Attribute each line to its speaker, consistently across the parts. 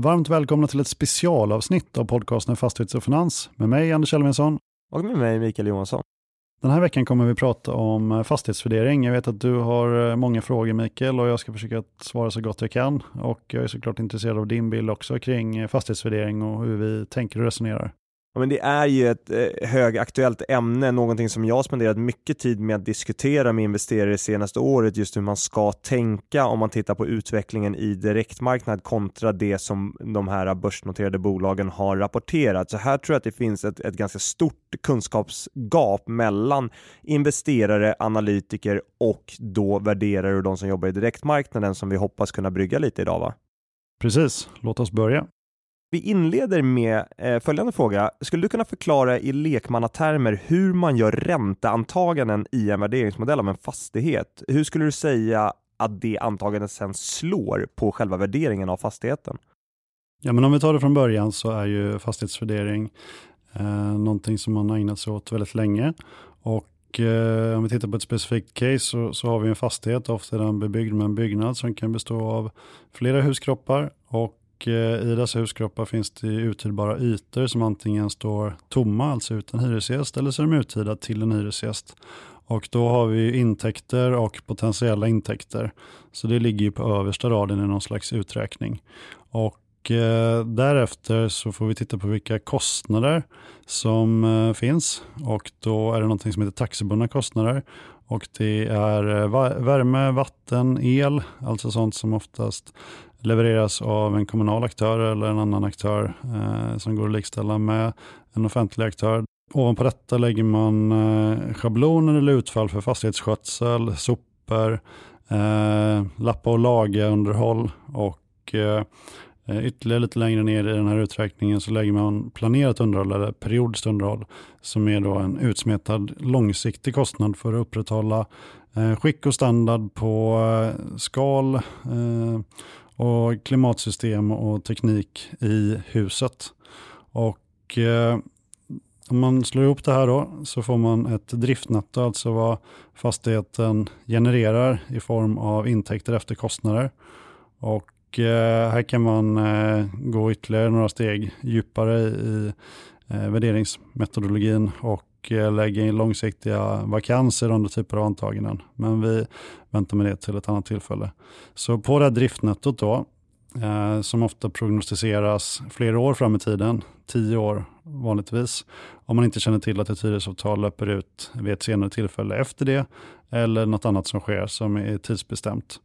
Speaker 1: Varmt välkomna till ett specialavsnitt av podcasten Fastighets och Finans med mig Anders Elvinsson.
Speaker 2: Och med mig Mikael Johansson.
Speaker 1: Den här veckan kommer vi prata om fastighetsvärdering. Jag vet att du har många frågor Mikael och jag ska försöka svara så gott jag kan. Och jag är såklart intresserad av din bild också kring fastighetsvärdering och hur vi tänker och resonerar.
Speaker 2: Ja, men det är ju ett eh, högaktuellt ämne, någonting som jag har spenderat mycket tid med att diskutera med investerare det senaste året, just hur man ska tänka om man tittar på utvecklingen i direktmarknad kontra det som de här börsnoterade bolagen har rapporterat. Så här tror jag att det finns ett, ett ganska stort kunskapsgap mellan investerare, analytiker och då värderare och de som jobbar i direktmarknaden som vi hoppas kunna brygga lite idag. Va?
Speaker 1: Precis, låt oss börja.
Speaker 2: Vi inleder med eh, följande fråga. Skulle du kunna förklara i lekmannatermer hur man gör ränteantaganden i en värderingsmodell av en fastighet? Hur skulle du säga att det antagandet sen slår på själva värderingen av fastigheten?
Speaker 1: Ja, men om vi tar det från början så är ju fastighetsvärdering eh, någonting som man har ägnat sig åt väldigt länge. Och eh, om vi tittar på ett specifikt case så, så har vi en fastighet, ofta är den bebyggd med en byggnad som kan bestå av flera huskroppar och och eh, i dessa huskroppar finns det uthyrbara ytor som antingen står tomma, alltså utan hyresgäst, eller så är de uthyrda till en hyresgäst. Och då har vi intäkter och potentiella intäkter. Så det ligger ju på översta raden i någon slags uträkning. Och eh, därefter så får vi titta på vilka kostnader som eh, finns. Och då är det någonting som heter taxibundna kostnader. Och det är eh, värme, vatten, el, alltså sånt som oftast levereras av en kommunal aktör eller en annan aktör eh, som går att likställa med en offentlig aktör. Ovanpå detta lägger man eh, schabloner eller utfall för fastighetsskötsel, sopor, eh, lappa och laga underhåll och eh, Ytterligare lite längre ner i den här uträkningen så lägger man planerat underhåll eller periodiskt underhåll som är då en utsmetad långsiktig kostnad för att upprätthålla eh, skick och standard på eh, skal eh, och klimatsystem och teknik i huset. Och eh, om man slår ihop det här då så får man ett driftnetto, alltså vad fastigheten genererar i form av intäkter efter kostnader. Och eh, här kan man eh, gå ytterligare några steg djupare i eh, värderingsmetodologin och och lägga in långsiktiga vakanser under typer av antaganden. Men vi väntar med det till ett annat tillfälle. Så på det här driftnettot då, eh, som ofta prognostiseras flera år fram i tiden, tio år vanligtvis, om man inte känner till att ett hyresavtal löper ut vid ett senare tillfälle efter det, eller något annat som sker som är tidsbestämt.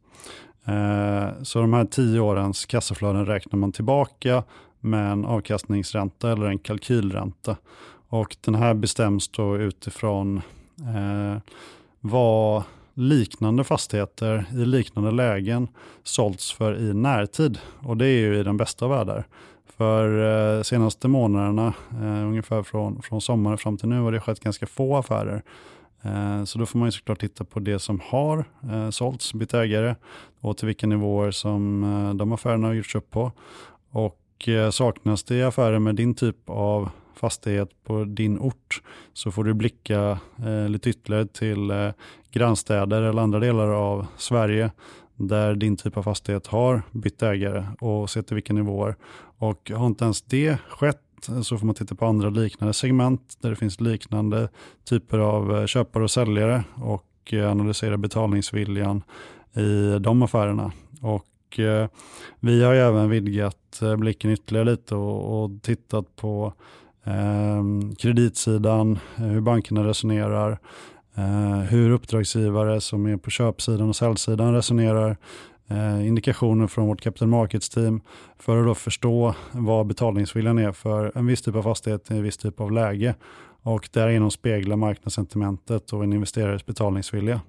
Speaker 1: Eh, så de här tio årens kassaflöden räknar man tillbaka med en avkastningsränta eller en kalkylränta. Och den här bestäms då utifrån eh, vad liknande fastigheter i liknande lägen sålts för i närtid. Och det är ju i den bästa av världar. För eh, senaste månaderna, eh, ungefär från, från sommaren fram till nu, har det skett ganska få affärer. Eh, så då får man ju såklart titta på det som har eh, sålts, bytt ägare och till vilka nivåer som eh, de affärerna har gjorts upp på. Och eh, saknas det affärer med din typ av fastighet på din ort så får du blicka eh, lite ytterligare till eh, grannstäder eller andra delar av Sverige där din typ av fastighet har bytt ägare och se till vilka nivåer. Och har inte ens det skett så får man titta på andra liknande segment där det finns liknande typer av eh, köpare och säljare och eh, analysera betalningsviljan i de affärerna. Och eh, vi har även vidgat blicken ytterligare lite och, och tittat på Ehm, kreditsidan, eh, hur bankerna resonerar, eh, hur uppdragsgivare som är på köpsidan och säljsidan resonerar, eh, indikationer från vårt capital markets team för att då förstå vad betalningsviljan är för en viss typ av fastighet i en viss typ av läge och därigenom spegla marknadssentimentet och en investerares betalningsvilja.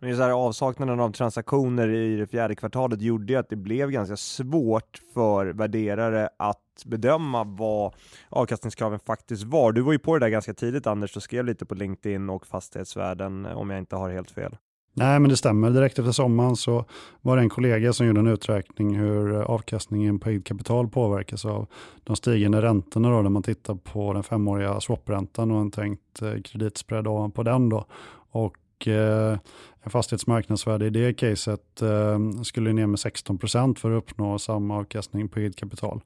Speaker 2: Men så här, avsaknaden av transaktioner i det fjärde kvartalet gjorde att det blev ganska svårt för värderare att bedöma vad avkastningskraven faktiskt var. Du var ju på det där ganska tidigt Anders och skrev lite på LinkedIn och fastighetsvärden om jag inte har helt fel.
Speaker 1: Nej, men det stämmer. Direkt efter sommaren så var det en kollega som gjorde en uträkning hur avkastningen på eget kapital påverkas av de stigande räntorna då, när man tittar på den femåriga swapräntan och en tänkt eh, kreditspread ovanpå den då. Och och eh, en fastighetsmarknadsvärde i det caset eh, skulle ner med 16 procent för att uppnå samma avkastning på eget kapital.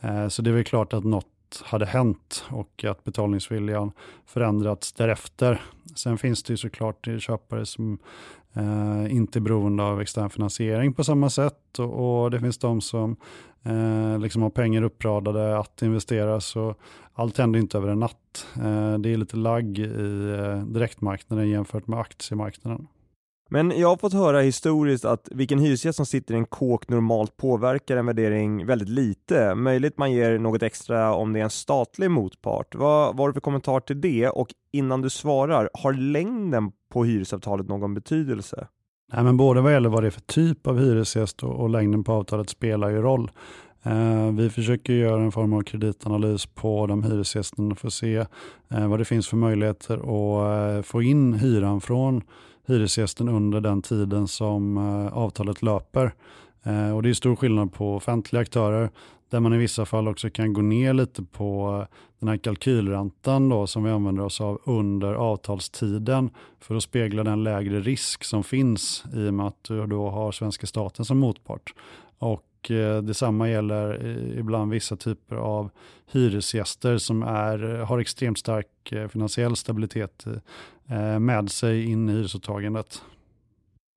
Speaker 1: Eh, så det är väl klart att något hade hänt och att betalningsviljan förändrats därefter. Sen finns det ju såklart köpare som eh, inte är beroende av extern finansiering på samma sätt och, och det finns de som eh, liksom har pengar uppradade att investera så allt händer inte över en natt. Eh, det är lite lagg i eh, direktmarknaden jämfört med aktiemarknaden.
Speaker 2: Men jag har fått höra historiskt att vilken hyresgäst som sitter i en kåk normalt påverkar en värdering väldigt lite. Möjligt man ger något extra om det är en statlig motpart. Vad har du för kommentar till det? Och innan du svarar, har längden på hyresavtalet någon betydelse?
Speaker 1: Nej, men både vad gäller vad det är för typ av hyresgäst och, och längden på avtalet spelar ju roll. Eh, vi försöker göra en form av kreditanalys på de hyresgästerna för att se eh, vad det finns för möjligheter att eh, få in hyran från hyresgästen under den tiden som eh, avtalet löper. Eh, och det är stor skillnad på offentliga aktörer där man i vissa fall också kan gå ner lite på eh, den här kalkylräntan då, som vi använder oss av under avtalstiden för att spegla den lägre risk som finns i och med att du då har svenska staten som motpart. Och eh, detsamma gäller eh, ibland vissa typer av hyresgäster som är, har extremt stark eh, finansiell stabilitet eh, med sig in i hyresåtagandet.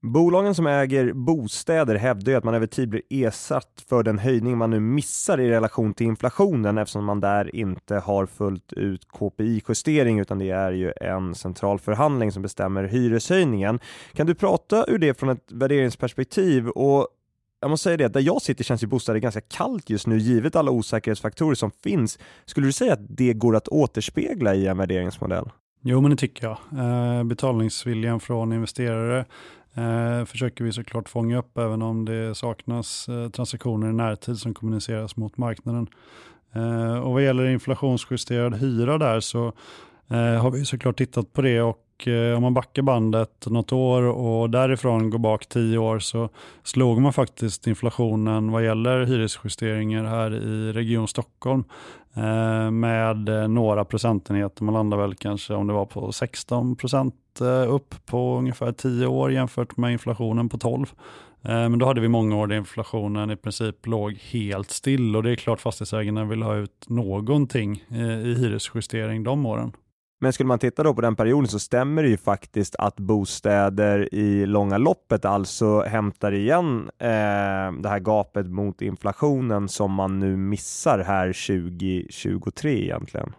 Speaker 2: Bolagen som äger bostäder hävdar ju att man över tid blir ersatt för den höjning man nu missar i relation till inflationen eftersom man där inte har fullt ut KPI-justering utan det är ju en central förhandling som bestämmer hyreshöjningen. Kan du prata ur det från ett värderingsperspektiv och jag måste säga det, där jag sitter känns ju bostäder ganska kallt just nu givet alla osäkerhetsfaktorer som finns. Skulle du säga att det går att återspegla i en värderingsmodell?
Speaker 1: Jo, men det tycker jag. Eh, betalningsviljan från investerare eh, försöker vi såklart fånga upp även om det saknas eh, transaktioner i närtid som kommuniceras mot marknaden. Eh, och vad gäller inflationsjusterad hyra där så eh, har vi såklart tittat på det och och eh, om man backar bandet något år och därifrån går bak tio år så slog man faktiskt inflationen vad gäller hyresjusteringar här i Region Stockholm eh, med eh, några procentenheter. Man landar väl kanske om det var på 16 procent eh, upp på ungefär tio år jämfört med inflationen på 12. Eh, men då hade vi många år där inflationen i princip låg helt still och det är klart fastighetsägarna vill ha ut någonting i hyresjustering de åren.
Speaker 2: Men skulle man titta då på den perioden så stämmer det ju faktiskt att bostäder i långa loppet alltså hämtar igen eh, det här gapet mot inflationen som man nu missar här 2023 egentligen.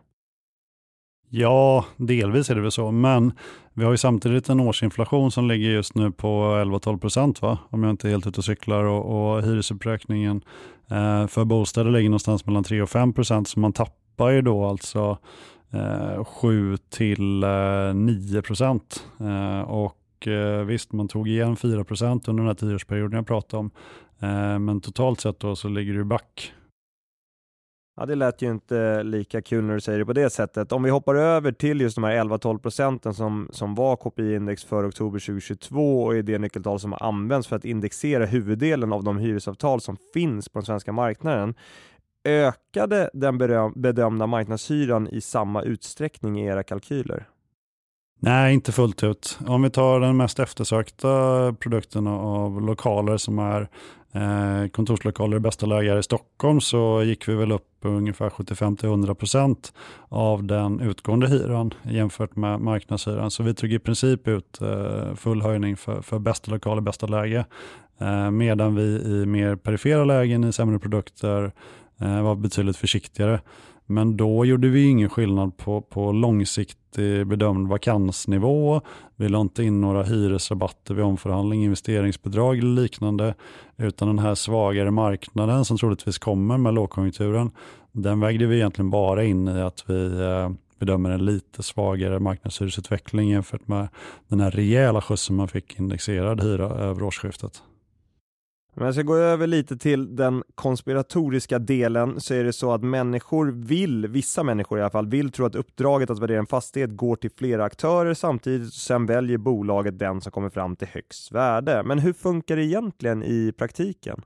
Speaker 1: Ja, delvis är det väl så, men vi har ju samtidigt en årsinflation som ligger just nu på 11-12 procent, om jag inte är helt ute och cyklar och, och hyresuppräkningen eh, för bostäder ligger någonstans mellan 3 och 5 procent, så man tappar ju då alltså 7 eh, till eh, 9 procent. Eh, och eh, visst, man tog igen 4 procent under den här tioårsperioden jag pratade om. Eh, men totalt sett då så ligger du back.
Speaker 2: Ja, det lät ju inte lika kul när du säger det på det sättet. Om vi hoppar över till just de här 11-12 procenten som, som var KPI-index för oktober 2022 och är det nyckeltal som har använts för att indexera huvuddelen av de hyresavtal som finns på den svenska marknaden. Ökade den bedömda marknadshyran i samma utsträckning i era kalkyler?
Speaker 1: Nej, inte fullt ut. Om vi tar den mest eftersökta produkten av lokaler som är eh, kontorslokaler i bästa läge i Stockholm så gick vi väl upp ungefär 75-100% av den utgående hyran jämfört med marknadshyran. Så vi tog i princip ut eh, full höjning för, för bästa lokaler, bästa läge. Eh, medan vi i mer perifera lägen i sämre produkter Eh, var betydligt försiktigare. Men då gjorde vi ingen skillnad på, på långsiktig bedömd vakansnivå. Vi la inte in några hyresrabatter vid omförhandling, investeringsbidrag eller liknande. Utan den här svagare marknaden som troligtvis kommer med lågkonjunkturen, den vägde vi egentligen bara in i att vi eh, bedömer en lite svagare marknadshyresutveckling jämfört med den här rejäla skjutsen man fick indexerad hyra över årsskiftet.
Speaker 2: Om jag ska gå över lite till den konspiratoriska delen så är det så att människor vill, vissa människor i alla fall, vill tro att uppdraget att värdera en fastighet går till flera aktörer samtidigt och sen väljer bolaget den som kommer fram till högst värde. Men hur funkar det egentligen i praktiken?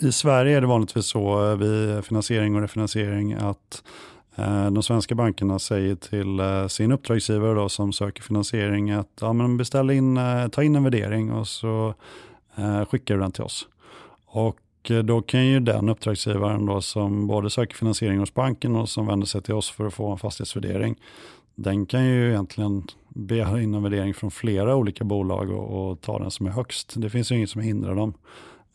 Speaker 1: I Sverige är det vanligtvis så eh, vid finansiering och refinansiering att eh, de svenska bankerna säger till eh, sin uppdragsgivare då, som söker finansiering att ja, men beställ in, ta in en värdering och så skickar du den till oss. Och eh, då kan ju den uppdragsgivaren då, som både söker finansiering hos banken och som vänder sig till oss för att få en fastighetsvärdering, den kan ju egentligen begära in en värdering från flera olika bolag och, och ta den som är högst. Det finns ju inget som hindrar dem.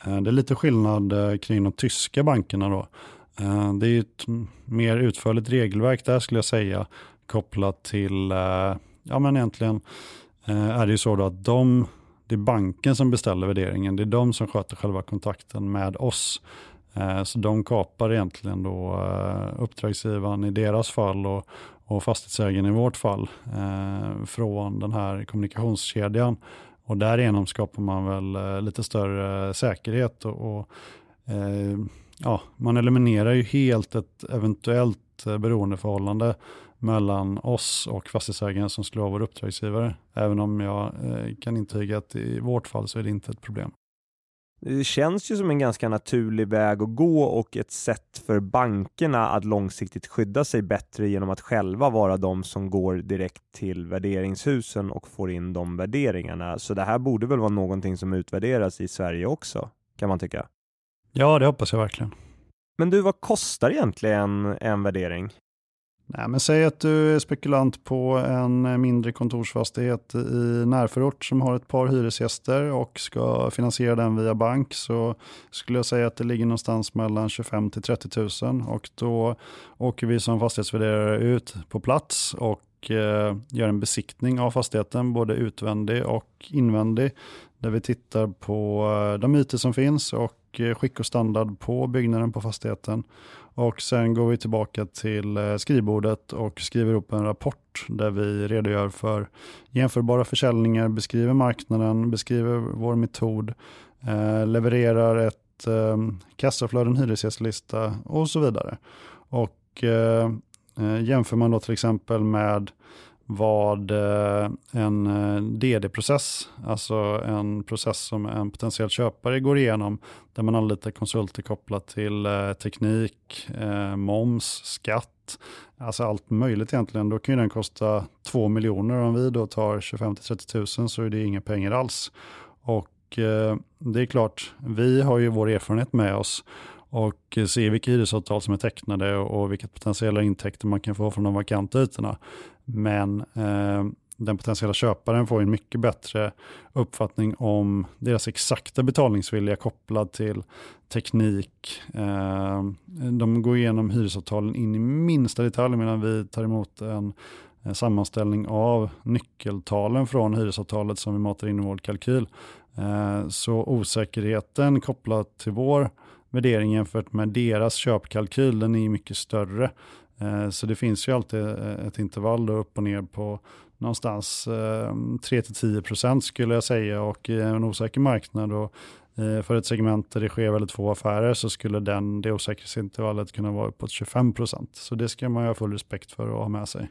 Speaker 1: Eh, det är lite skillnad eh, kring de tyska bankerna då. Det är ett mer utförligt regelverk där skulle jag säga kopplat till, ja men egentligen är det ju så då att de, det är banken som beställer värderingen, det är de som sköter själva kontakten med oss. Eh, så de kapar egentligen då eh, uppdragsgivaren i deras fall och, och fastighetsägaren i vårt fall eh, från den här kommunikationskedjan. Och därigenom skapar man väl lite större säkerhet och, och ja, man eliminerar ju helt ett eventuellt beroendeförhållande mellan oss och fastighetsägaren som skulle vara vår uppdragsgivare. Även om jag eh, kan intyga att i vårt fall så är det inte ett problem.
Speaker 2: Det känns ju som en ganska naturlig väg att gå och ett sätt för bankerna att långsiktigt skydda sig bättre genom att själva vara de som går direkt till värderingshusen och får in de värderingarna. Så det här borde väl vara någonting som utvärderas i Sverige också, kan man tycka.
Speaker 1: Ja, det hoppas jag verkligen.
Speaker 2: Men du, vad kostar egentligen en värdering?
Speaker 1: Nej, men säg att du är spekulant på en mindre kontorsfastighet i närförort som har ett par hyresgäster och ska finansiera den via bank så skulle jag säga att det ligger någonstans mellan 25 till 30 000 och då åker vi som fastighetsvärderare ut på plats och eh, gör en besiktning av fastigheten, både utvändig och invändig, där vi tittar på eh, de ytor som finns och Eh, skick och standard på byggnaden på fastigheten. Och sen går vi tillbaka till eh, skrivbordet och skriver upp en rapport där vi redogör för jämförbara försäljningar, beskriver marknaden, beskriver vår metod, eh, levererar ett kassaflöde, en hyresgästlista och så vidare. Och jämför man då till exempel med vad eh, en eh, DD-process, alltså en process som en potentiell köpare går igenom, där man anlitar konsulter kopplat till eh, teknik, moms, skatt, alltså allt möjligt egentligen. Då kan ju den kosta 2 miljoner. Om vi då tar 25-30 000 så är det inga pengar alls. Och det är klart, vi har ju vår erfarenhet med oss och ser vilka hyresavtal som är tecknade och vilka potentiella intäkter man kan få från de vakanta ytorna. Men eh, den potentiella köparen får en mycket bättre uppfattning om deras exakta betalningsvilja kopplad till teknik. Eh, de går igenom hyresavtalen in i minsta detalj medan vi tar emot en eh, sammanställning av nyckeltalen från hyresavtalet som vi matar in i vår kalkyl. Eh, så osäkerheten kopplat till vår värdering jämfört med deras köpkalkyl, den är mycket större. Eh, så det finns ju alltid eh, ett intervall då upp och ner på någonstans eh, 3-10% skulle jag säga och i en osäker marknad och för ett segment där det sker väldigt få affärer så skulle den, det osäkerhetsintervallet kunna vara uppåt 25%. Så det ska man ju ha full respekt för och ha med sig.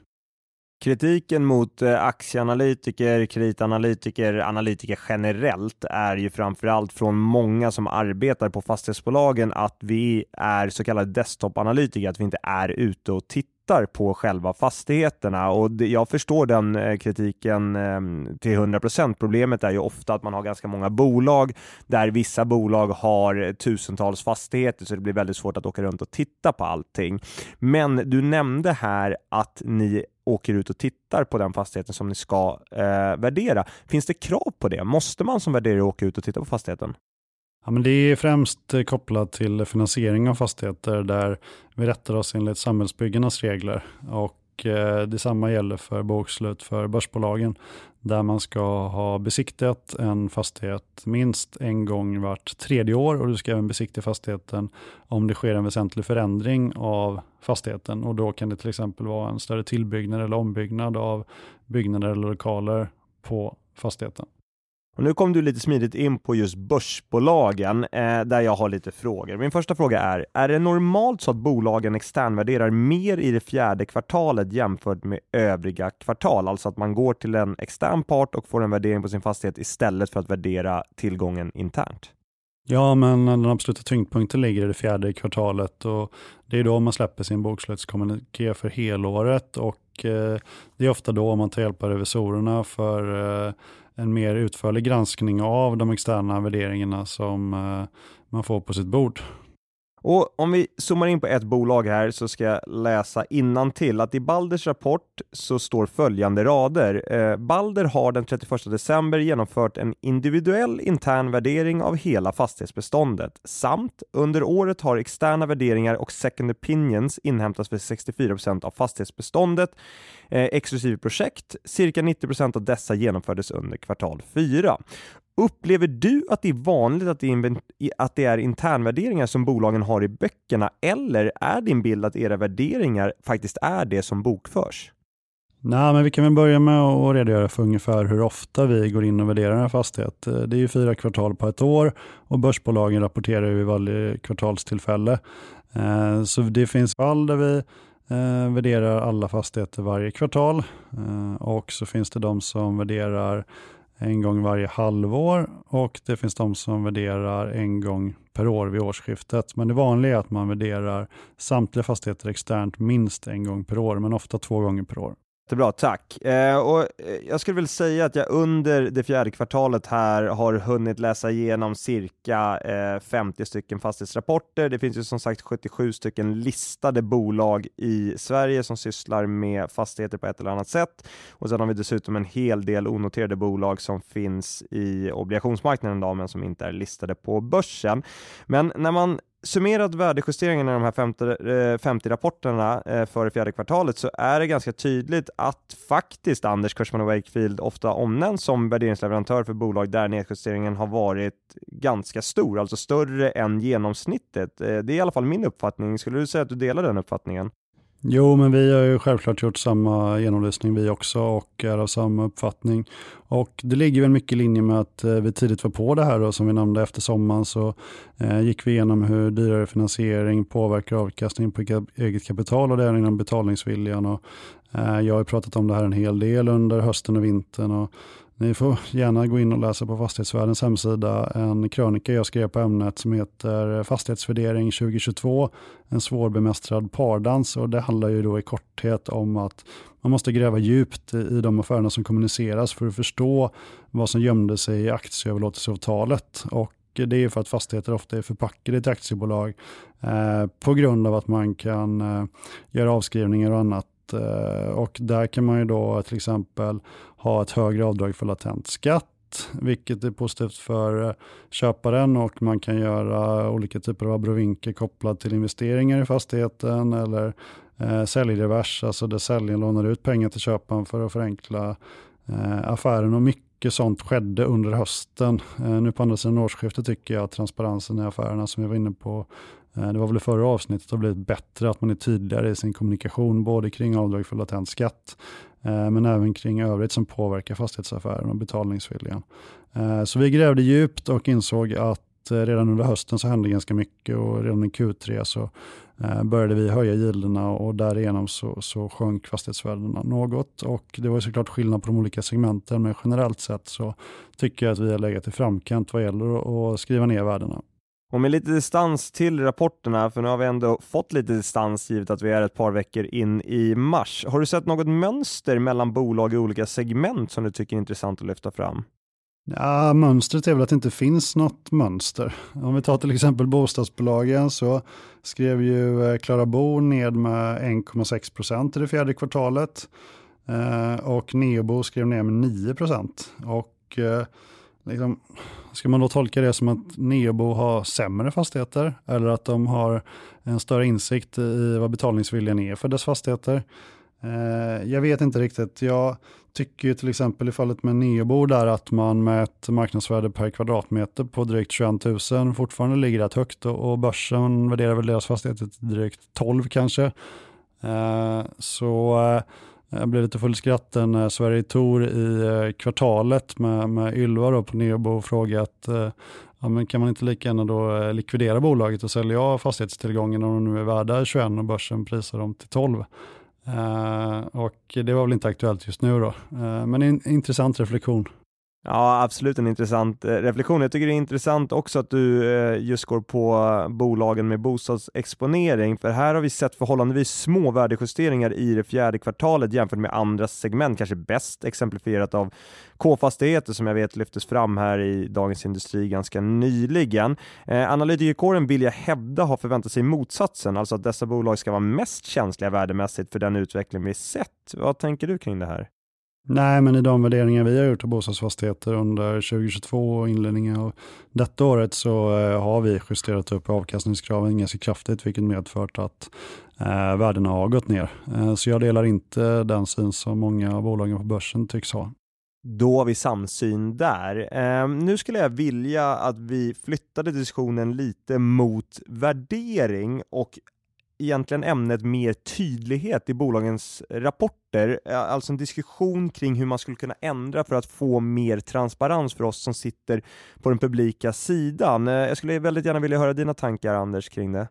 Speaker 2: Kritiken mot eh, aktieanalytiker, kreditanalytiker, analytiker generellt är ju framförallt från många som arbetar på fastighetsbolagen att vi är så kallade desktop-analytiker, att vi inte är ute och tittar på själva fastigheterna och jag förstår den eh, kritiken ehm, till 100%. Problemet är ju ofta att man har ganska många bolag där vissa bolag har tusentals fastigheter så det blir väldigt svårt att åka runt och titta på allting. Men du nämnde här att ni åker ut och tittar på den fastigheten som ni ska eh, värdera. Finns det krav på det? Måste man som värderare åka ut och titta på fastigheten?
Speaker 1: Ja, men det är främst kopplat till finansiering av fastigheter där vi rättar oss enligt samhällsbyggarnas regler. Och eh, detsamma gäller för bokslut för börsbolagen där man ska ha besiktat en fastighet minst en gång vart tredje år och du ska även besikta fastigheten om det sker en väsentlig förändring av fastigheten och då kan det till exempel vara en större tillbyggnad eller ombyggnad av byggnader eller lokaler på fastigheten.
Speaker 2: Och nu kom du lite smidigt in på just börsbolagen eh, där jag har lite frågor. Min första fråga är, är det normalt så att bolagen externvärderar mer i det fjärde kvartalet jämfört med övriga kvartal? Alltså att man går till en extern part och får en värdering på sin fastighet istället för att värdera tillgången internt?
Speaker 1: Ja, men den absoluta tyngdpunkten ligger i det fjärde kvartalet och det är då man släpper sin bokslutskommuniké för helåret och eh, det är ofta då man tar hjälp av revisorerna för eh, en mer utförlig granskning av de externa värderingarna som eh, man får på sitt bord.
Speaker 2: Och om vi zoomar in på ett bolag här så ska jag läsa innan till att i Balders rapport så står följande rader. Eh, Balder har den 31 december genomfört en individuell intern värdering av hela fastighetsbeståndet samt under året har externa värderingar och second opinions inhämtats för 64% av fastighetsbeståndet eh, exklusive projekt. Cirka 90% av dessa genomfördes under kvartal 4. Upplever du att det är vanligt att det är, att det är internvärderingar som bolagen har i böckerna eller är din bild att era värderingar faktiskt är det som bokförs?
Speaker 1: Nej, men vi kan väl börja med att redogöra för ungefär hur ofta vi går in och värderar en fastighet. Eh, det är ju fyra kvartal på ett år och börsbolagen rapporterar vid varje kvartalstillfälle. Eh, så det finns fall där vi eh, värderar alla fastigheter varje kvartal och så finns det de som värderar en gång varje halvår och det finns de som värderar en gång per år vid årsskiftet. Men det vanliga är att man värderar samtliga fastigheter externt minst en gång per år, men ofta två gånger per år.
Speaker 2: Jättebra, tack. Eh, och eh, jag skulle vilja säga att jag under det fjärde kvartalet här har hunnit läsa igenom cirka eh, 50 stycken fastighetsrapporter. Det finns ju som sagt 77 stycken listade bolag i Sverige som sysslar med fastigheter på ett eller annat sätt. Och sen har vi dessutom en hel del onoterade bolag som finns i obligationsmarknaden idag, men som inte är listade på börsen. Men när man summerat värdejusteringarna i de här 50, 50 eh, rapporterna eh, för det fjärde kvartalet så är det ganska tydligt att faktiskt Anders Cushman Wakefield ofta omnämns som värderingsleverantör för bolag där nedjusteringen har varit ganska stor, alltså större än genomsnittet. Eh, det är i alla fall min uppfattning. Skulle du säga att du delar den uppfattningen?
Speaker 1: Jo, men vi har ju självklart gjort samma genomlysning vi också och är av samma uppfattning. Och det ligger väl mycket i linje med att eh, vi tidigt var på det här och som vi nämnde efter sommaren så eh, gick vi igenom hur dyrare finansiering påverkar avkastningen på eget kapital och det är inom betalningsviljan. Och, eh, jag har pratat om det här en hel del under hösten och vintern och ni får gärna gå in och läsa på Fastighetsvärldens hemsida en krönika jag skrev på ämnet som heter Fastighetsvärdering 2022, en svårbemästrad pardans. Och det handlar ju då i korthet om att man måste gräva djupt i de affärerna som kommuniceras för att förstå vad som gömde sig i aktieöverlåtelseavtalet. Och det är för att fastigheter ofta är förpackade till aktiebolag eh, på grund av att man kan eh, göra avskrivningar och annat. Eh, och där kan man ju då till exempel ha ett högre avdrag för latent skatt, vilket är positivt för eh, köparen och man kan göra olika typer av abrovinker kopplat till investeringar i fastigheten eller eh, säljrevers, alltså där säljaren lånar ut pengar till köparen för att förenkla eh, affären och mycket sånt skedde under hösten. Eh, nu på andra sidan årsskiftet tycker jag att transparensen i affärerna som vi var inne på Eh, det var väl i förra avsnittet det har blivit bättre att man är tydligare i sin kommunikation, både kring avdrag för latent skatt, eh, men även kring övrigt som påverkar fastighetsaffären och betalningsviljan. Eh, så vi grävde djupt och insåg att redan under hösten så hände ganska mycket och redan i Q3 så började vi höja gilderna och därigenom så, så sjönk fastighetsvärdena något. Och det var såklart skillnad på de olika segmenten, men generellt sett så tycker jag att vi har legat i framkant vad gäller att skriva ner värdena.
Speaker 2: Och med lite distans till rapporterna, för nu har vi ändå fått lite distans givet att vi är ett par veckor in i mars. Har du sett något mönster mellan bolag i olika segment som du tycker är intressant att lyfta fram?
Speaker 1: Ja, mönstret är väl att det inte finns något mönster. Om vi tar till exempel bostadsbolagen så skrev ju eh, Klara Bo ned med 1,6 procent i det fjärde kvartalet eh, och Neobo skrev ner med 9 procent. Och eh, liksom, Ska man då tolka det som att Neobo har sämre fastigheter eller att de har en större insikt i vad betalningsviljan är för dess fastigheter? Eh, jag vet inte riktigt. Jag tycker till exempel i fallet med Neobo där att man med ett marknadsvärde per kvadratmeter på drygt 21 000 fortfarande ligger rätt högt och börsen värderar väl deras fastigheter till drygt 12 kanske. Eh, så eh, jag blev lite full skratten när Sverige Tor i eh, kvartalet med, med Ylva då på Neobo frågat eh, ja, men kan man inte lika gärna då eh, likvidera bolaget och sälja av fastighetstillgången om de nu är värda 21 och börsen prisar dem till 12. Eh, och det var väl inte aktuellt just nu då, eh, men en intressant reflektion.
Speaker 2: Ja, absolut en intressant eh, reflektion. Jag tycker det är intressant också att du eh, just går på bolagen med bostadsexponering, för här har vi sett förhållandevis små värdejusteringar i det fjärde kvartalet jämfört med andra segment, kanske bäst exemplifierat av K-fastigheter som jag vet lyftes fram här i Dagens Industri ganska nyligen. Eh, analytikerkåren vill jag hävda har förväntat sig motsatsen, alltså att dessa bolag ska vara mest känsliga värdemässigt för den utveckling vi sett. Vad tänker du kring det här?
Speaker 1: Nej, men i de värderingar vi har gjort av bostadsfastigheter under 2022 och inledningen av detta året så eh, har vi justerat upp avkastningskraven ganska kraftigt, vilket medfört att eh, värdena har gått ner. Eh, så jag delar inte den syn som många av bolagen på börsen tycks ha.
Speaker 2: Då har vi samsyn där. Eh, nu skulle jag vilja att vi flyttade diskussionen lite mot värdering och egentligen ämnet mer tydlighet i bolagens rapporter, alltså en diskussion kring hur man skulle kunna ändra för att få mer transparens för oss som sitter på den publika sidan. Jag skulle väldigt gärna vilja höra dina tankar Anders kring det.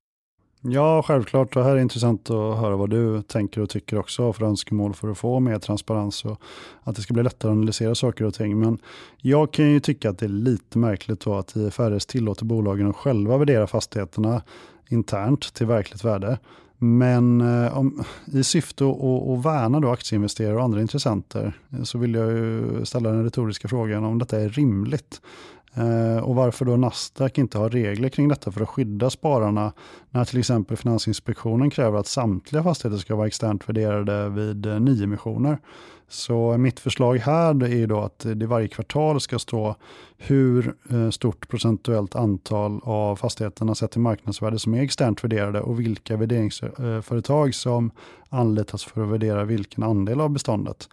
Speaker 1: Ja, självklart. Det här är intressant att höra vad du tänker och tycker också för önskemål för att få mer transparens och att det ska bli lättare att analysera saker och ting. Men jag kan ju tycka att det är lite märkligt då att IFRS tillåter bolagen att själva värdera fastigheterna internt till verkligt värde. Men eh, om, i syfte att, att värna då aktieinvesterare och andra intressenter eh, så vill jag ju ställa den retoriska frågan om detta är rimligt. Eh, och varför då Nasdaq inte har regler kring detta för att skydda spararna när till exempel Finansinspektionen kräver att samtliga fastigheter ska vara externt värderade vid nyemissioner. Så mitt förslag här är då att det varje kvartal ska stå hur eh, stort procentuellt antal av fastigheterna sett till marknadsvärde som är externt värderade och vilka värderingsföretag som anlitas för att värdera vilken andel av beståndet.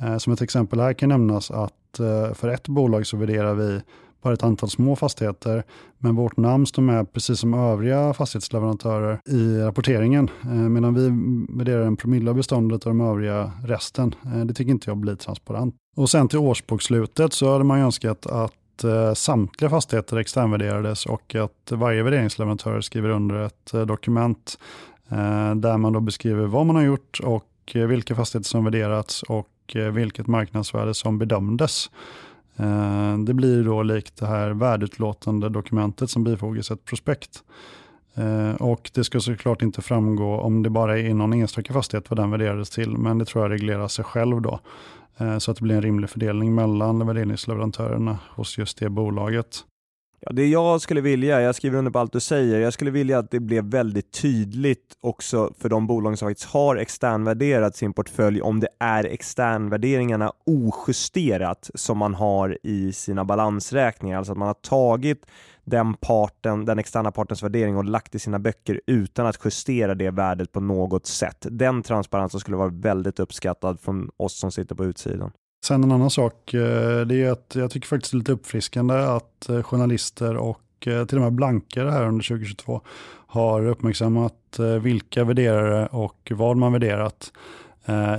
Speaker 1: Eh, som ett exempel här kan nämnas att eh, för ett bolag så värderar vi bara ett antal små fastigheter. Men vårt namn står med precis som övriga fastighetsleverantörer i rapporteringen. Eh, medan vi värderar en promille av beståndet och de övriga resten. Eh, det tycker inte jag blir transparent. Och sen till årsbokslutet så hade man önskat att eh, samtliga fastigheter externvärderades och att varje värderingsleverantör skriver under ett dokument där man då beskriver vad man har gjort och vilka fastigheter som värderats och vilket marknadsvärde som bedömdes. Eh, det blir då likt det här värdeutlåtande dokumentet som bifogas ett prospekt. Eh, och det ska såklart inte framgå om det bara är någon enstaka fastighet vad den värderades till, men det tror jag reglerar sig själv då. Eh, så att det blir en rimlig fördelning mellan värderingsleverantörerna hos just det bolaget.
Speaker 2: Ja, det jag skulle vilja, jag skriver under på allt du säger, jag skulle vilja att det blev väldigt tydligt också för de bolag som faktiskt har externvärderat sin portfölj om det är externvärderingarna ojusterat som man har i sina balansräkningar, alltså att man har tagit den parten, den externa partens värdering och lagt i sina böcker utan att justera det värdet på något sätt. Den transparensen skulle vara väldigt uppskattad från oss som sitter på utsidan.
Speaker 1: Sen en annan sak, eh, det är att jag tycker faktiskt det är lite uppfriskande att eh, journalister och eh, till och med blankare här under 2022 har uppmärksammat vilka värderare och vad man värderat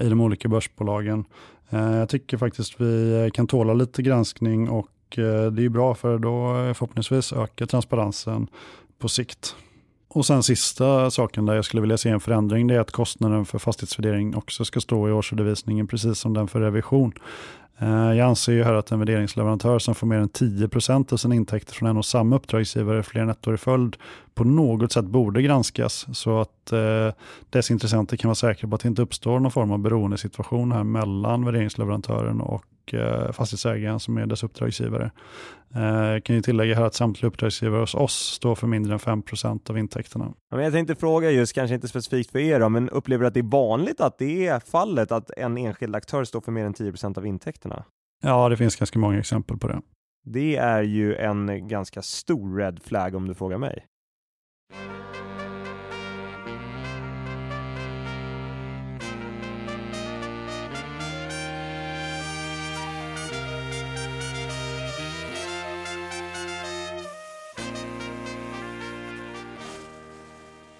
Speaker 1: i de olika börsbolagen. Jag tycker faktiskt vi kan tåla lite granskning och det är bra för då förhoppningsvis ökar transparensen på sikt. Och sen sista saken där jag skulle vilja se en förändring, det är att kostnaden för fastighetsvärdering också ska stå i årsredovisningen, precis som den för revision. Eh, jag anser ju här att en värderingsleverantör som får mer än 10% av sina intäkter från en och samma uppdragsgivare fler än ett år i följd på något sätt borde granskas så att eh, dess intressenter kan vara säkra på att det inte uppstår någon form av beroendesituation här mellan värderingsleverantören och eh, fastighetsägaren som är dess uppdragsgivare. Eh, kan ju tillägga här att samtliga uppdragsgivare hos oss står för mindre än 5% av intäkterna.
Speaker 2: men jag tänkte fråga just, kanske inte specifikt för er då, men upplever du att det är vanligt att det är fallet att en enskild aktör står för mer än 10% av intäkterna?
Speaker 1: Ja, det finns ganska många exempel på det.
Speaker 2: Det är ju en ganska stor red flag om du frågar mig.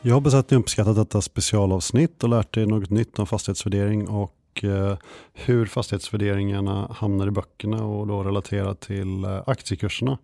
Speaker 1: Jag hoppas att ni uppskattat detta specialavsnitt och lärt er något nytt om fastighetsvärdering och Eh, hur fastighetsvärderingarna hamnar i böckerna och då relaterat till eh, aktiekurserna.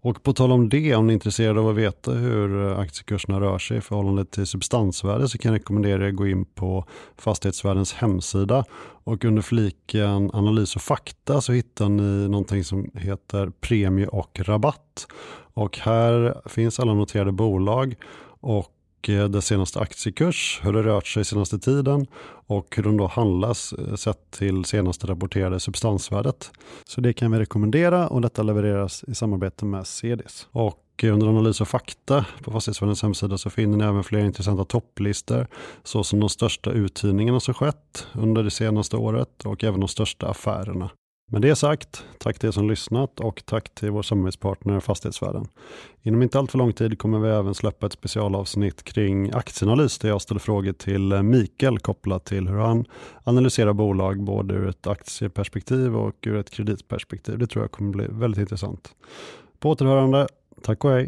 Speaker 1: Och på tal om det, om ni är intresserade av att veta hur eh, aktiekurserna rör sig i förhållande till substansvärde så kan jag rekommendera er att gå in på Fastighetsvärdens hemsida och under fliken analys och fakta så hittar ni någonting som heter premie och rabatt. Och här finns alla noterade bolag och och dess senaste aktiekurs, hur det rört sig senaste tiden och hur de då handlas eh, sett till senaste rapporterade substansvärdet. Så det kan vi rekommendera och detta levereras i samarbete med CDS. Och eh, under analys och fakta på Fastighetsvärdens hemsida så finner ni även flera intressanta topplistor såsom de största uthyrningarna som skett under det senaste året och även de största affärerna. Med det sagt, tack till er som lyssnat och tack till vår samarbetspartner Fastighetsvärden. Inom inte alltför lång tid kommer vi även släppa ett specialavsnitt kring aktieanalys där jag ställer frågor till eh, Mikael kopplat till hur han analyserar bolag både ur ett aktieperspektiv och ur ett kreditperspektiv. Det tror jag kommer bli väldigt intressant. På återhörande, tack och hej!